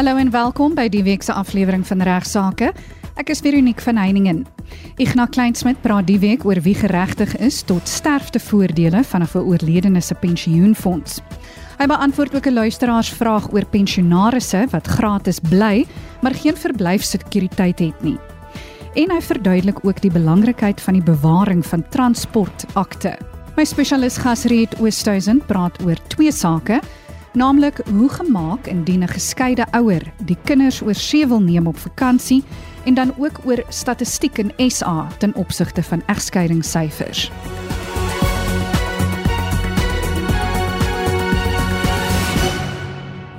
Hallo en welkom by die week se aflewering van Regsake. Ek is Veronique van Heiningen. Ignas Kleinsmid praat die week oor wie geregtig is tot sterftevoordele vanaf 'n oorledene se pensioenfonds. Hy beantwoord ook 'n luisteraarsvraag oor pensionaarsse wat gratis bly, maar geen verblyfsekuriteit het nie. En hy verduidelik ook die belangrikheid van die bewaring van transportakte. My spesialis gas Riet Oosthuizen praat oor twee sake naamlik hoe gemaak indien 'n geskeide ouer die kinders oor see wil neem op vakansie en dan ook oor statistiek in SA ten opsigte van egskeidingssyfers.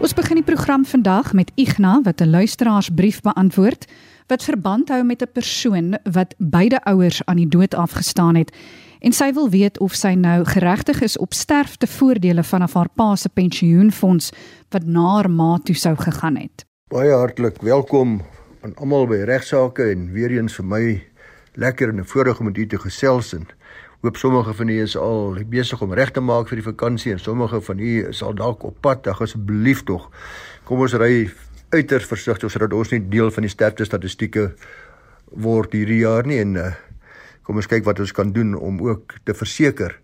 Ons begin die program vandag met Igna wat 'n luisteraarsbrief beantwoord wat verband hou met 'n persoon wat beide ouers aan die dood afgestaan het en sy wil weet of sy nou geregtig is op sterftevoordele vanaf haar pa se pensioenfonds wat na haar ma toe sou gegaan het. Baie hartlik welkom aan almal by regsaake en weer eens vir my lekker en 'n voorreg om met u te gesels en hoop sommige van u is al besig om reg te maak vir die vakansie en sommige van u is al dalk op pad. Ag asseblief tog. Kom ons ry uiters versigtig sodat ons nie deel van die sterfte statistieke word hierdie jaar nie en uh, kom ons kyk wat ons kan doen om ook te verseker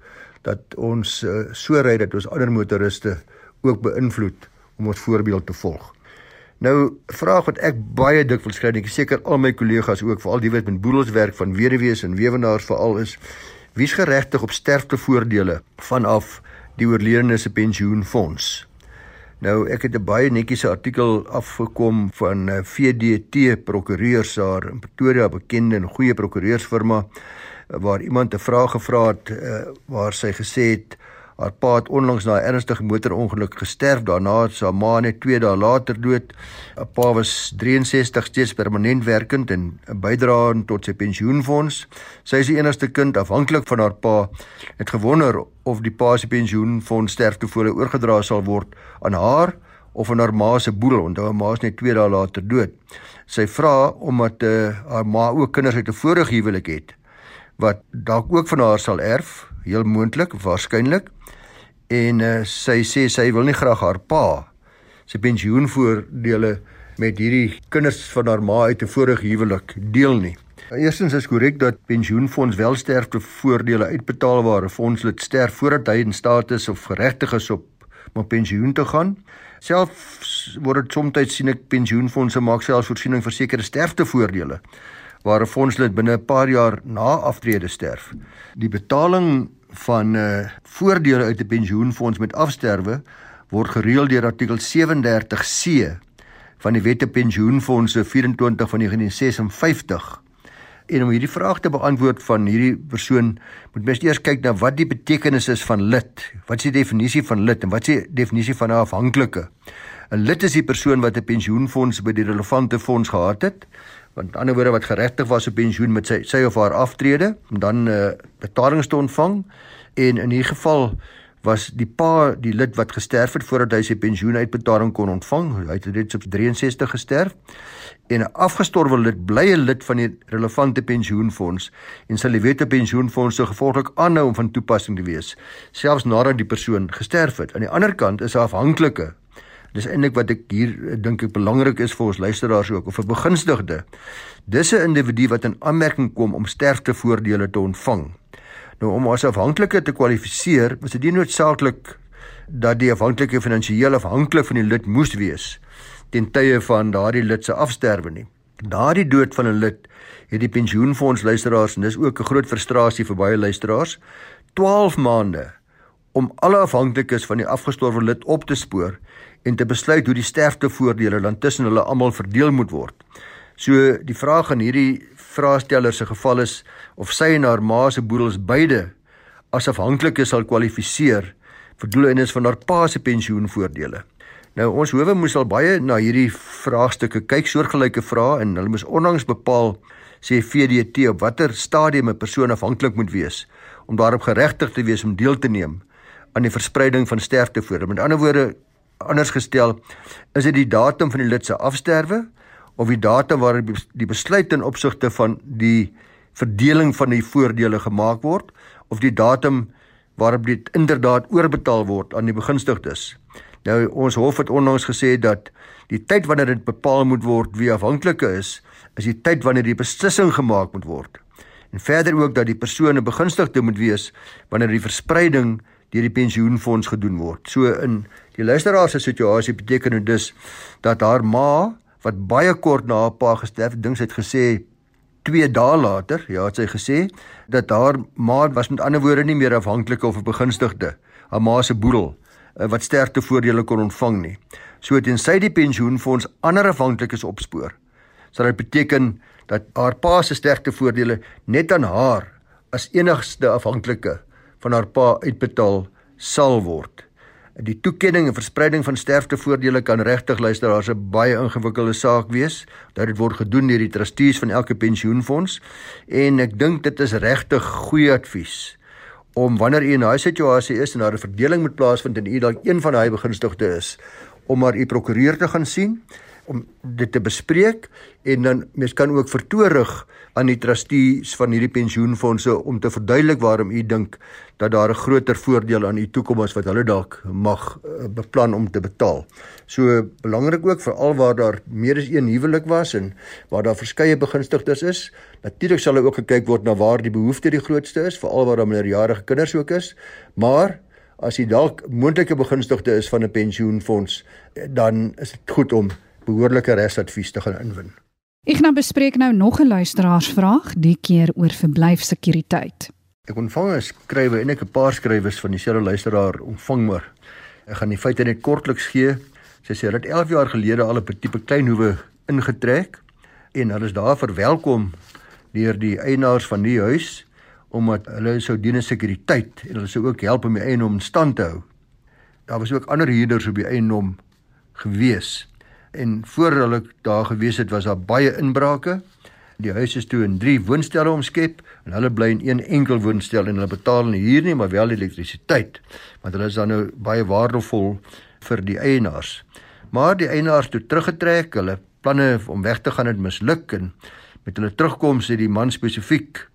dat ons uh, so ry dat ons ander motoriste ook beïnvloed om ons voorbeeld te volg. Nou vraag wat ek baie dikwels kry, ek seker al my kollegas ook veral die wat met boedels werk van weduwees en weewenaars veral is wie's geregtig op sterftevoordele vanaf die oorledene se pensioenfonds. Nou ek het 'n baie netjiese artikel afgekom van eh, VDT prokureurs daar in Pretoria, bekende en goeie prokureursfirma waar iemand 'n vraag gevra het uh, waar sy gesê het haar pa het onlangs na 'n ernstige motorongeluk gesterf. Daarna het sy ma net 2 dae later dood. 'n pa was 63 steeds permanent werkend en 'n bydrae tot sy pensioenfonds. Sy is die enigste kind afhanklik van haar pa. Het gewonder of die pa se pensioenfonds sterftevole oorgedra sal word aan haar of aan haar ma se boedel onthou haar ma is net 2 dae later dood. Sy vra omdat uh, haar ma ook kinders uit 'n vorige huwelik het wat dalk ook van haar sal erf, heel moontlik, waarskynlik. En uh, sy sê sy wil nie graag haar pa se pensioenvoordele met hierdie kinders van haar ma uit 'n vorige huwelik deel nie. Eerstens is korrek dat pensioenfonds welsterfte voordele uitbetaal waar 'n fondslid sterf voordat hy in staat is of geregtig is op om pensioen te gaan. Selfs word dit soms sien ek pensioenfondse maak selfs voorsiening vir sekere sterftevoordele waar 'n fondslid binne 'n paar jaar na aftrede sterf. Die betaling van 'n uh, eh, voordele uit 'n pensioenfonds met afsterwe word gereël deur artikel 37C van die Wet op Pensioenfondse 24 van 1956. En om hierdie vraag te beantwoord van hierdie persoon, moet mens eers kyk na wat die betekenis is van lid. Wat is die definisie van lid en wat is die definisie van 'n afhanklike? 'n Lid is die persoon wat 'n pensioenfonds by die relevante fonds gehad het want ander woorde wat geregtig was op pensioen met sy sy of haar aftrede om dan uh, betalings te ontvang. En in hierdie geval was die pa die lid wat gesterf het voordat hy sy pensioenuitbetaling kon ontvang hy het reeds op 63 gesterf en 'n afgestorwe lid bly 'n lid van die relevante pensioenfonds en sal die wet op pensioenfondse gevolglik aanhou om van toepassing te wees selfs nadat die persoon gesterf het. Aan die ander kant is 'n afhanklike Dis eintlik wat ek hier dink ek belangrik is vir ons luisteraars ook of 'n begunstigde. Dis 'n individu wat in aanmerking kom om sterftevoordele te ontvang. Nou om as afhanklike te kwalifiseer, is dit nie noodsaaklik dat die afhanklike finansiëel afhanklik van die lid moes wees ten tye van daardie lid se afsterwe nie. Daardie dood van 'n lid het die pensioenfonds luisteraars en dis ook 'n groot frustrasie vir baie luisteraars 12 maande om alle afhanklikes van die afgestorwe lid op te spoor en te besluit hoe die sterftevoordele dan tussen hulle almal verdeel moet word. So die vraag aan hierdie vraesteller se geval is of sy en haar ma se boedels beide as afhanklikes sal kwalifiseer vir doeleindes van haar pa se pensioenvoordele. Nou ons howe moes al baie na hierdie vraagstukke kyk, soortgelyke vrae en hulle moes onlangs bepaal sê VDT op watter stadium 'n persoon afhanklik moet wees om daarop geregtig te wees om deel te neem aan die verspreiding van sterftevoordele. Met ander woorde, anders gestel, is dit die datum van die lid se afsterwe of die datum waarop die besluit in opsigte van die verdeling van die voordele gemaak word of die datum waarop dit inderdaad oorbetaal word aan die begunstigdes. Nou ons hof het onlangs gesê dat die tyd wanneer dit bepaal moet word wie afhanklike is, is die tyd wanneer die beslissing gemaak moet word. En verder ook dat die persone begunstigde moet wees wanneer die verspreiding deur die pensioenfonds gedoen word. So in die luisteraar se situasie beteken dit dus dat haar ma wat baie kort na haar pa gesterf het, dink sy het gesê 2 dae later, ja, het sy gesê dat haar ma was met ander woorde nie meer afhanklik of 'n begunstigde, haar ma se boedel eh, wat sterftevoordele kon ontvang nie. So tensy die pensioenfonds ander afhanklikes opspoor, sal dit beteken dat haar pa se sterftevoordele net aan haar as enigste afhanklike van haar pa uitbetaal sal word. Die toekenning en verspreiding van sterftevoordele kan regtig luisteraars 'n baie ingewikkelde saak wees. Dat dit word gedoen deur die trustees van elke pensioenfonds en ek dink dit is regtig goeie advies om wanneer u in 'n situasie is en daar 'n verdeling moet plaasvind en u dalk een van daai begunstigdes is om maar u prokureur te gaan sien om dit te bespreek en dan mens kan ook vertoorig aan die trustees van hierdie pensioenfonde om te verduidelik waarom u dink dat daar 'n groter voordeel aan u toekom as wat hulle dalk mag uh, beplan om te betaal. So belangrik ook veral waar daar meer as een huwelik was en waar daar verskeie begunstigdes is. Natuurlik sal ook gekyk word na waar die behoefte die grootste is, veral waar daar minderjarige kinders ook is. Maar as jy dalk moontlike begunstigde is van 'n pensioenfonds, dan is dit goed om behoorlike resadvies te gaan inwin. Ek gaan bespreek nou nog 'n luisteraarsvraag, die keer oor verblyfsekuriteit. Ek ontvang 'n skrywe en ek 'n paar skrywes van dieselfde luisteraar ontvang maar. Ek gaan die feite net kortliks gee. Sy sê dat 11 jaar gelede al 'n tipe kleinhoewe ingetrek en hulle is daar verwelkom deur die eienaars van die huis omdat hulle sou dien sekuriteit en hulle sou ook help om die eiendom in stand te hou. Daar was ook ander huurders op die eiendom gewees en voor hulle daar gewees het was daar baie inbrake. Die huis is toe in 3 woonstelle omskep en hulle bly in een enkel woonstel en hulle betaal nie huur nie, maar wel elektrisiteit. Want hulle is dan nou baie waardevol vir die eienaars. Maar die eienaars toe teruggetrek, hulle planne om weg te gaan het misluk en met hulle terugkoms het die man spesifiek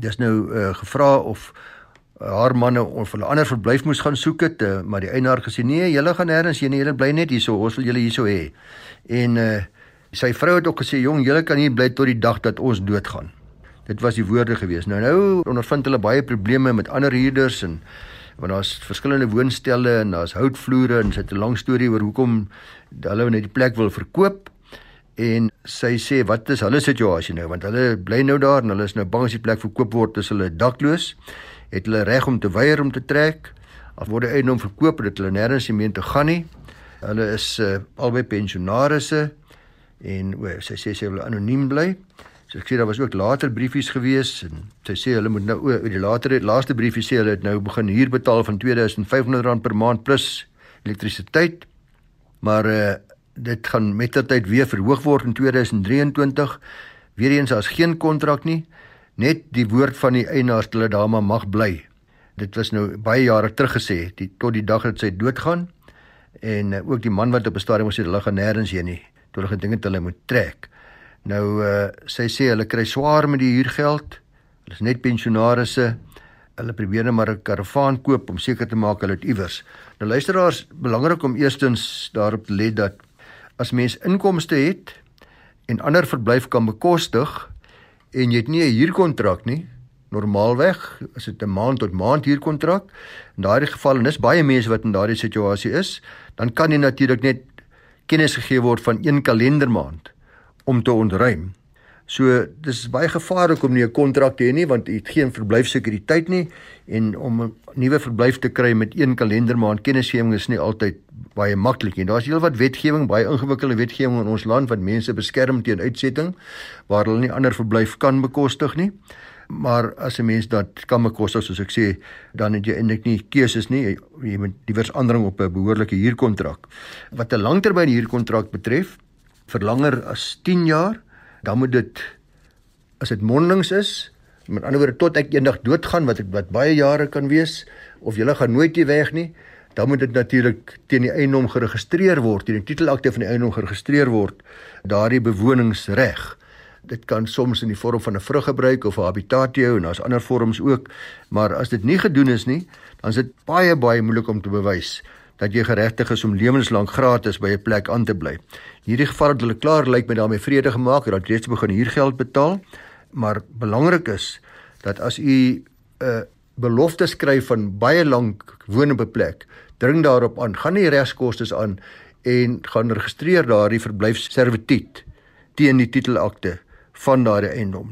dis nou uh, gevra of haar manne of hulle ander verblyf moes gaan soek het, uh, maar die eienaar gesê nee, julle gaan nêrens heen, julle bly net hierso, ons wil julle hierso hê. En uh sy vrou het ook gesê, "Jong, julle kan hier bly tot die dag dat ons doodgaan." Dit was die woorde gewees. Nou nou ondervind hulle baie probleme met ander huurders en want daar's verskillende woonstelle en daar's houtvloere en sit 'n lang storie oor hoekom hulle net die plek wil verkoop. En sy sê wat is hulle situasie nou want hulle bly nou daar en hulle is nou bang as die plek verkoop word is hulle dakloos het hulle reg om te weier om te trek. Al word die eiendom verkoop dat hulle nêrens meer te gaan nie. Hulle is uh, albei pensionaarsse en o, sy sê sy wil anoniem bly. So ek sê daar was ook later briefies gewees en sy sê hulle moet nou o, die later laaste briefie sê hulle het nou begin huur betaal van R2500 per maand plus elektrisiteit. Maar uh, dit gaan met die tyd weer verhoog word in 2023. Weereens as geen kontrak nie net die woord van die eienaars dat hulle daar maar mag bly. Dit was nou baie jare terug gesê, die tot die dag dat sy doodgaan en uh, ook die man wat op 'n stadium gesê hulle gaan nêrens heen nie, toe hulle gedink het hulle moet trek. Nou uh, sy sê hulle kry swaar met die huurgeld. Hulle is net pensionaarsse. Hulle probeer net maar 'n karavaan koop om seker te maak hulle het iewers. Nou luisteraars, belangrik om eerstens daarop te let dat as mens inkomste het en ander verblyf kan bekostig, en jy het nie 'n huurkontrak nie, normaalweg is dit 'n maand tot maand huurkontrak. In daardie geval en dis baie mense wat in daardie situasie is, dan kan jy natuurlik net kennis gegee word van een kalendermaand om te ontruim. So dis baie gevaarlik om nie 'n kontrak te hê nie want jy het geen verblyfsekuriteit nie en om 'n nuwe verblyf te kry met een kalendermaand kennisgewing is nie altyd baie maklik nie. Daar's heelwat wetgewing, baie ingewikkelde wetgewing in ons land wat mense beskerm teen uitsetting waar hulle nie ander verblyf kan bekostig nie. Maar as 'n mens dit kan bekostig soos ek sê, dan het jy eintlik nie keuses nie. Jy moet iewers aandring op 'n behoorlike huurkontrak. Wat 'n langtermyn huurkontrak betref, vir langer as 10 jaar dan moet dit as dit mondelings is, met ander woorde tot ek eendag doodgaan wat ek wat baie jare kan wees of jy gaan nooit hier weg nie, dan moet dit natuurlik teen die eiendom geregistreer word, teen die titelakte van die eiendom geregistreer word, daardie bewoningsreg. Dit kan soms in die vorm van 'n vruggebruik of 'n habitatio en daar's ander vorms ook, maar as dit nie gedoen is nie, dan is dit baie baie moeilik om te bewys dat jy geregtig is om lewenslank gratis by 'n plek aan te bly. In hierdie geval het hulle klaar lyk met daarmee vrede gemaak dat jy reeds begin huurgeld betaal, maar belangrik is dat as u 'n uh, belofte skryf van baie lank woon op 'n plek, dring daarop aan, gaan nie regskoste aan en gaan registreer daardie verblyfservituut teen die titelakte van daardie eiendom.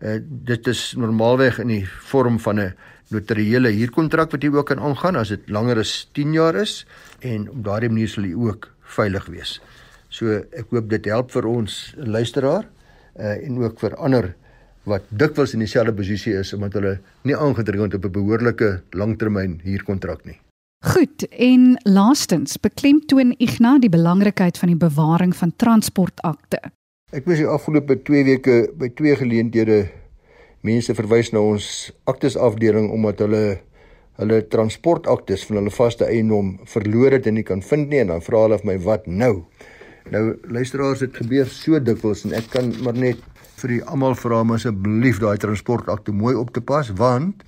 Uh, dit is normaalweg in die vorm van 'n notariële huurkontrak wat jy ook kan aangaan as dit langer as 10 jaar is en op daardie manier sal jy ook veilig wees. So ek hoop dit help vir ons luisteraar uh, en ook vir ander wat dikwels in dieselfde posisie is omdat hulle nie aangedring het op 'n behoorlike langtermyn huurkontrak nie. Goed, en laastens beklemtoon Ignas die belangrikheid van die bewaring van transportakte. Ek moes die afgelope 2 weke by twee geleenthede mense verwys na ons aktes afdeling omdat hulle hulle transportaktes van hulle vaste eiendom verloor het en nie kan vind nie en dan vra hulle vir my wat nou. Nou luisteraars, dit gebeur so dikwels en ek kan maar net vir die almal vra om asseblief daai transportakte mooi op te pas want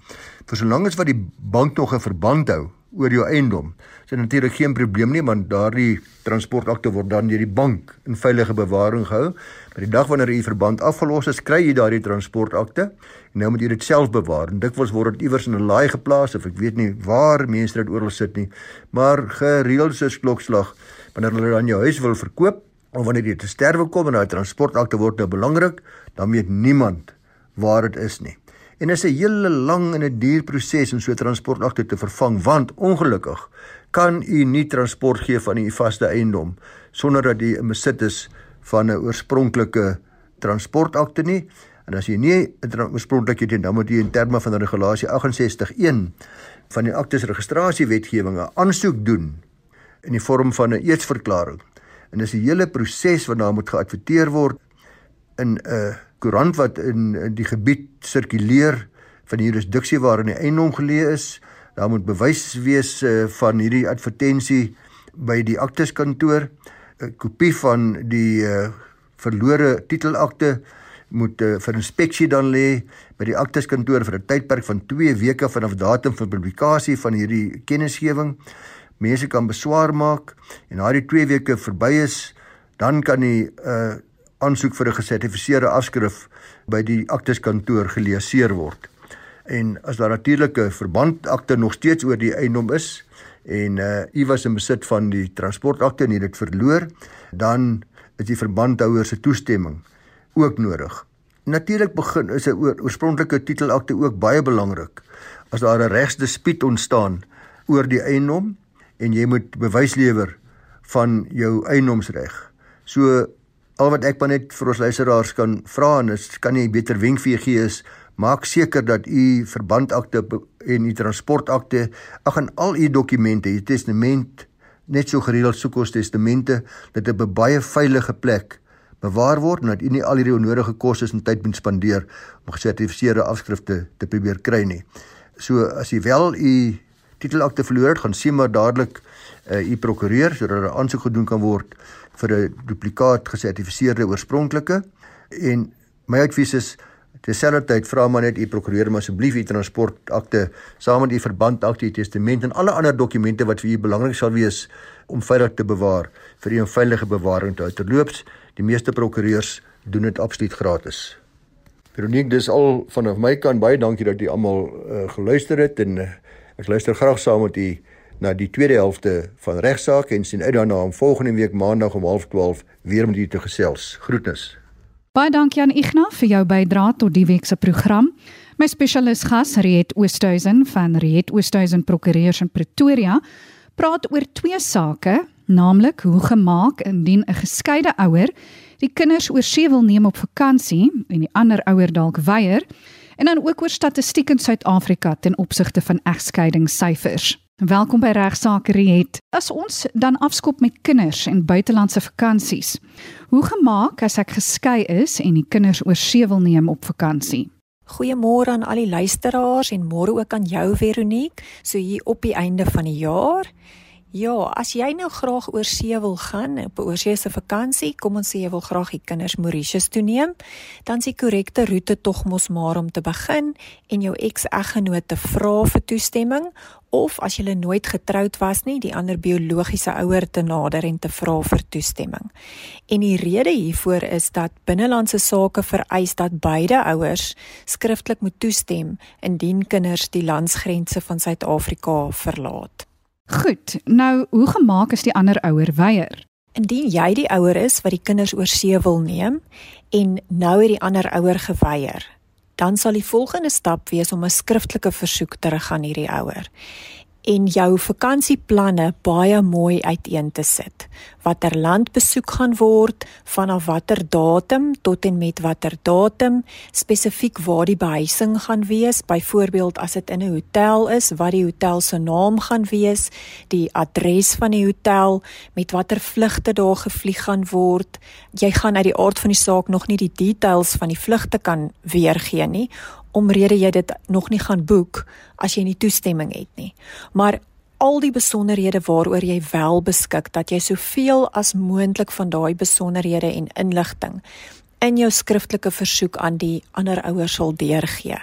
vir solank as wat die bank nog 'n verband hou oor jou eiendom, is dit natuurlik geen probleem nie want daardie transportakte word dan deur die bank in veilige bewaring gehou. Maar die dag wanneer u verband afgelos is, kry jy daardie transportakte en nou moet jy dit self bewaar. En dikwels word dit iewers in 'n laai geplaas of ek weet nie waar mense dit oral sit nie, maar gereeld soos klokslag wanneer hulle dan jou huis wil verkoop of wanneer jy te sterwe kom en daai transportakte word nou belangrik, dan weet niemand waar dit is nie. En dit is 'n hele lang en 'n duur proses om so 'n transportakte te vervang want ongelukkig kan u nie transport gee van u vaste eiendom sonder dat u in besit is van 'n oorspronklike transportakte nie. En as jy nie 'n oorspronklik het nie, dan moet jy in terme van regulasie 68.1 van die aktes registrasiewetgewing 'n aansoek doen in die vorm van 'n eetsverklaring en dis 'n hele proses wat daar moet geadverteer word in 'n koerant wat in, in die gebied sirkuleer van die jurisdiksie waarin die eiendom geleë is. Daar moet bewys wees uh, van hierdie advertensie by die akteskantoor. 'n Kopie van die uh, verlore titelakte moet uh, vir inspeksie dan lê by die akteskantoor vir 'n tydperk van 2 weke vanaf datum van publikasie van hierdie kennisgewing mense kan beswaar maak en na die 2 weke verby is, dan kan die uh aansoek vir 'n gesertifiseerde afskrif by die akteskantoor geleaseer word. En as daar natuurlike verbandakte nog steeds oor die eiendom is en uh u was in besit van die transportakte en het dit verloor, dan is die verbandhouer se toestemming ook nodig. Natuurlik begin is 'n oor, oorspronklike titelakte ook baie belangrik. As daar 'n regsdispuut ontstaan oor die eiendom, en jy moet bewys lewer van jou eienoomsreg. So al wat ek maar net vir ons luisteraars kan vra en is kan jy beter wenk vir gee is maak seker dat u verbandakte en u transportakte ag en al u dokumente, u testament net so gereeld soek ons testamente dat dit op 'n baie veilige plek bewaar word en dat u nie al hierdie onnodige kostes en tyd moet spandeer om gesertifiseerde afskrifte te probeer kry nie. So as jy wel u titelakte verloor het, gaan sien maar dadelik uh, u prokureur sodat 'n aansoek gedoen kan word vir 'n duplikaat gesertifiseerde oorspronklike en my advies is terselfdertyd vra maar net u prokureur om asseblief u transportakte saam met u verbandakte, testament en alle ander dokumente wat vir u belangrik sal wees om veilig te bewaar vir u 'n veilige bewaring te hou. Terloops, die meeste prokureurs doen dit absoluut gratis. Veronique, dis al vanaf my kant baie dankie dat u almal uh, geluister het en uh, Ek luister graag saam met u na die tweede helfte van regsaak en sien uit daarna om volgende week maandag om 12:30 weer met u te gesels. Groetnis. Baie dankie aan Ignas vir jou bydrae tot die week se program. My spesialis gas, Riet Oosthuizen van Riet Oosthuizen Prokureurs in Pretoria, praat oor twee sake, naamlik hoe gemaak indien 'n geskeide ouer die kinders oor see wil neem op vakansie en die ander ouer dalk weier en dan ook oor statistiek in Suid-Afrika ten opsigte van egskeidingssyfers. Welkom by Regsake Riet. As ons dan afskop met kinders en buitelandse vakansies. Hoe gemaak as ek geskei is en die kinders oor see wil neem op vakansie? Goeiemôre aan al die luisteraars en môre ook aan jou Veronique, so hier op die einde van die jaar. Ja, as jy nou graag oor see wil gaan op 'n oorseese vakansie, kom ons sê jy wil graag die kinders Mauritius toe neem, dan is die korrekte roete tog mos maar om te begin en jou ex-eggenoot te vra vir toestemming of as jy nooit getroud was nie, die ander biologiese ouer te nader en te vra vir toestemming. En die rede hiervoor is dat binnelandse sake vereis dat beide ouers skriftelik moet toestem indien kinders die landsgrense van Suid-Afrika verlaat. Goed, nou hoe gemaak is die ander ouer weier? Indien jy die ouer is wat die kinders oor see wil neem en nou het die ander ouer geweier, dan sal die volgende stap wees om 'n skriftelike versoek te rig aan hierdie ouer en jou vakansieplanne baie mooi uiteen te sit. Watter land besoek gaan word, vanaf watter datum tot en met watter datum, spesifiek waar die behuising gaan wees, byvoorbeeld as dit in 'n hotel is, wat die hotel se naam gaan wees, die adres van die hotel, met watter vlugte daar gevlieg gaan word. Jy gaan uit die aard van die saak nog nie die details van die vlugte kan weergee nie omrede jy dit nog nie gaan boek as jy nie toestemming het nie. Maar al die besonderhede waaroor jy wel beskik dat jy soveel as moontlik van daai besonderhede en inligting in jou skriftelike versoek aan die ander ouers sal deurgee.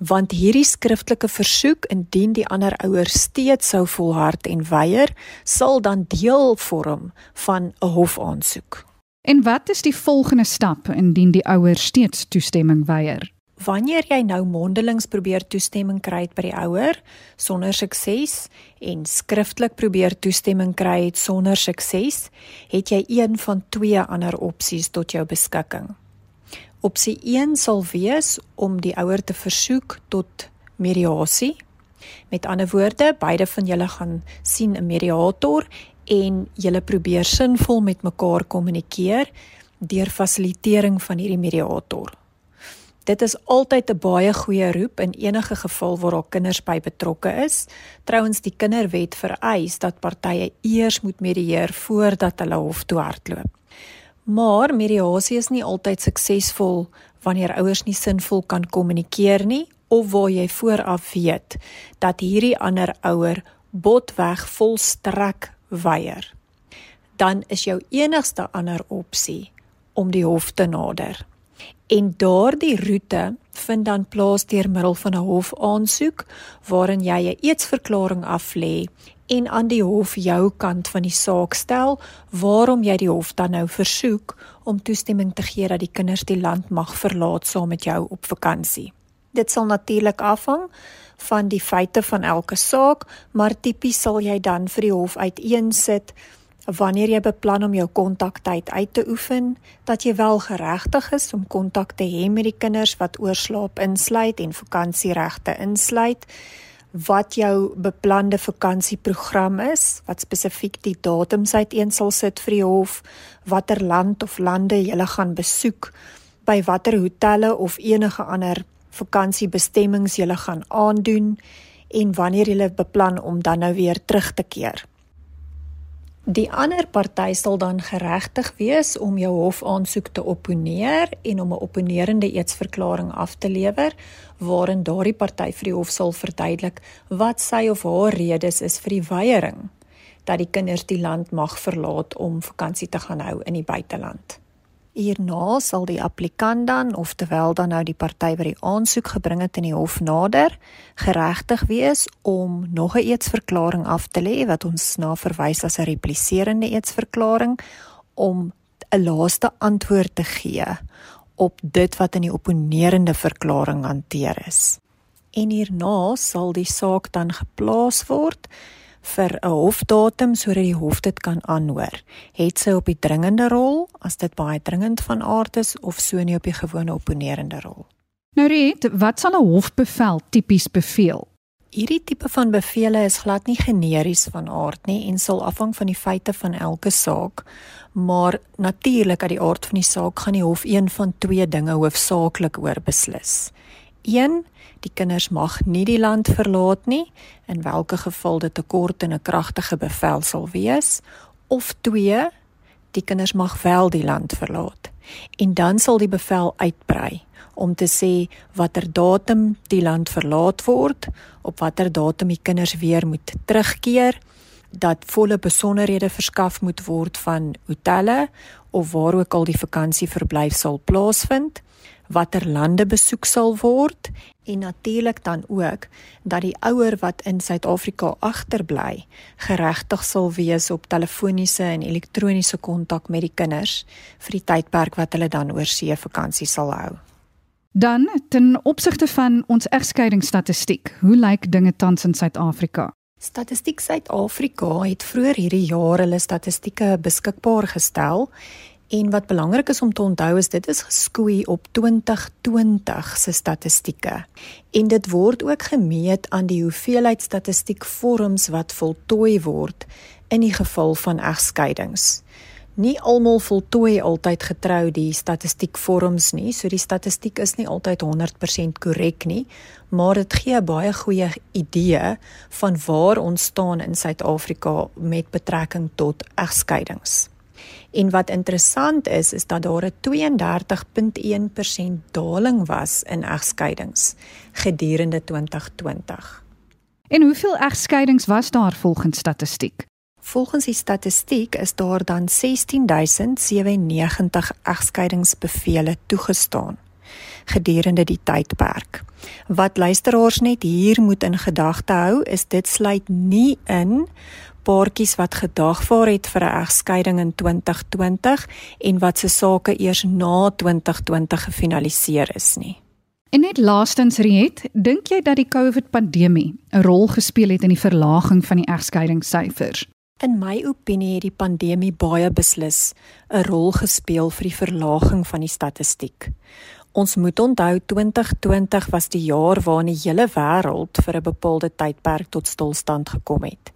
Want hierdie skriftelike versoek indien die ander ouers steeds sou volhard en weier, sal dan deel vorm van 'n hofaansoek. En wat is die volgende stap indien die ouers steeds toestemming weier? Wanneer jy nou mondelings probeer toestemming kry by die ouer sonder sukses en skriftelik probeer toestemming kry sonder sukses, het jy een van twee ander opsies tot jou beskikking. Opsie 1 sal wees om die ouer te versoek tot mediasie. Met ander woorde, beide van julle gaan sien 'n mediator en julle probeer sinvol met mekaar kommunikeer deur fasilitering van hierdie mediator. Dit is altyd 'n baie goeie roep in enige geval waar daar kinders by betrokke is. Trouwens die kinderwet vereis dat partye eers moet medieer voordat hulle hof toe hardloop. Maar mediasie is nie altyd suksesvol wanneer ouers nie sinvol kan kommunikeer nie of waar jy vooraf weet dat hierdie ander ouer botweg volstrek weier. Dan is jou enigste ander opsie om die hof te nader en daardie roete vind dan plaas deur middel van 'n hofaansoek waarin jy 'n eetsverklaring aflê en aan die hof jou kant van die saak stel waarom jy die hof dan nou versoek om toestemming te gee dat die kinders die land mag verlaat saam met jou op vakansie. Dit sal natuurlik afhang van die feite van elke saak, maar tipies sal jy dan vir die hof uiteensit wanneer jy beplan om jou kontaktyd uit te oefen, dat jy wel geregtig is om kontak te hê met die kinders wat oorslaap insluit en vakansieregte insluit, wat jou beplande vakansieprogram is, wat spesifiek die datums uiteen sal sit vir die hof, watter land of lande jy gaan besoek, by watter hotelle of enige ander vakansiebestemmings jy gaan aandoen en wanneer jy beplan om dan nou weer terug te keer. Die ander party sal dan geregtig wees om jou hofaansoek te opponeer en om 'n opponerende eetsverklaring af te lewer waarin daardie party vir die hof sal verduidelik wat sy of haar redes is vir die weiering dat die kinders die land mag verlaat om vakansie te gaan hou in die buiteland. Hierna sal die applikant dan of terwyl dan nou die party wat die aansoek gebring het in die hof nader, geregtig wees om nog 'n eetsverklaring af te lê wat ons na verwys as 'n repliserende eetsverklaring om 'n laaste antwoord te gee op dit wat in die opponerende verklaring hanteer is. En hierna sal die saak dan geplaas word vir 'n hofdatum sodat die hof dit kan aanhoor. Het sy op die dringende rol as dit baie dringend van aard is of so nie op die gewone opponerende rol. Nou Riet, wat sal 'n hofbevel tipies beveel? Hierdie tipe van bevele is glad nie generies van aard nie en sal afhang van die feite van elke saak, maar natuurlik uit die aard van die saak gaan die hof een van twee dinge hoofsaaklik oor beslis. 1 die kinders mag nie die land verlaat nie in watter geval dit 'n kort en 'n kragtige bevel sal wees. Of 2 die kinders mag wel die land verlaat. En dan sal die bevel uitbrei om te sê watter datum die land verlaat word op watter datum die kinders weer moet terugkeer dat volle besonderhede verskaf moet word van hotelle of waar ook al die vakansieverblyf sal plaasvind, watter lande besoek sal word en natuurlik dan ook dat die ouer wat in Suid-Afrika agterbly geregtig sal wees op telefoniese en elektroniese kontak met die kinders vir die tydperk wat hulle dan oor see vakansie sal hou. Dan ten opsigte van ons egskeidingsstatistiek, hoe lyk dinge tans in Suid-Afrika? Statistiek Suid-Afrika het vroeër hierdie jaar hulle statistieke beskikbaar gestel en wat belangrik is om te onthou is dit is geskoei op 2020 se statistieke. En dit word ook gemeet aan die hoeveelheid statistiekvorms wat voltooi word in die geval van egskeidings. Nie almal voltooi altyd getrou die statistiekvorms nie, so die statistiek is nie altyd 100% korrek nie, maar dit gee 'n baie goeie idee van waar ons staan in Suid-Afrika met betrekking tot egskeidings. En wat interessant is, is dat daar 'n 32.1% daling was in egskeidings gedurende 2020. En hoeveel egskeidings was daar volgens statistiek? Volgens die statistiek is daar dan 16097 egskeidingsbevele toegestaan gedurende die tydperk. Wat luisteraars net hier moet in gedagte hou, is dit sluit nie in paartjies wat gedagvaar het vir 'n egskeiding in 2020 en wat se sake eers na 2020 gefinaliseer is nie. En net laastens Riet, dink jy dat die COVID-pandemie 'n rol gespeel het in die verlaging van die egskeidingssyfers? In my opinie het die pandemie baie beslis 'n rol gespeel vir die verlaging van die statistiek. Ons moet onthou 2020 was die jaar waarin die hele wêreld vir 'n bepaalde tydperk tot stilstand gekom het.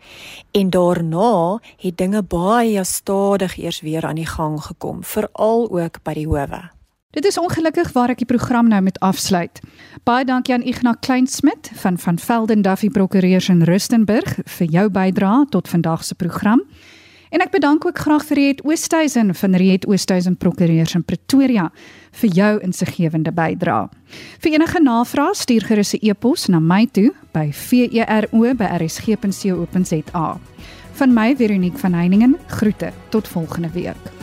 En daarna het dinge baie stadig eers weer aan die gang gekom, veral ook by die howe. Dit is ongelukkig waar ek die program nou met afsluit. Baie dankie aan Ignas Kleinsmid van van Velden Duffy Prokureurs in Rustenburg vir jou bydrae tot vandag se program. En ek bedank ook graag vir Riet Oosthuizen van Riet Oosthuizen Prokureurs in Pretoria vir jou insiggewende bydrae. Vir enige navrae stuur gerus 'n e-pos na my toe by vero@rsg.co.za. Van my Veronique van Heiningen groete tot volgende week.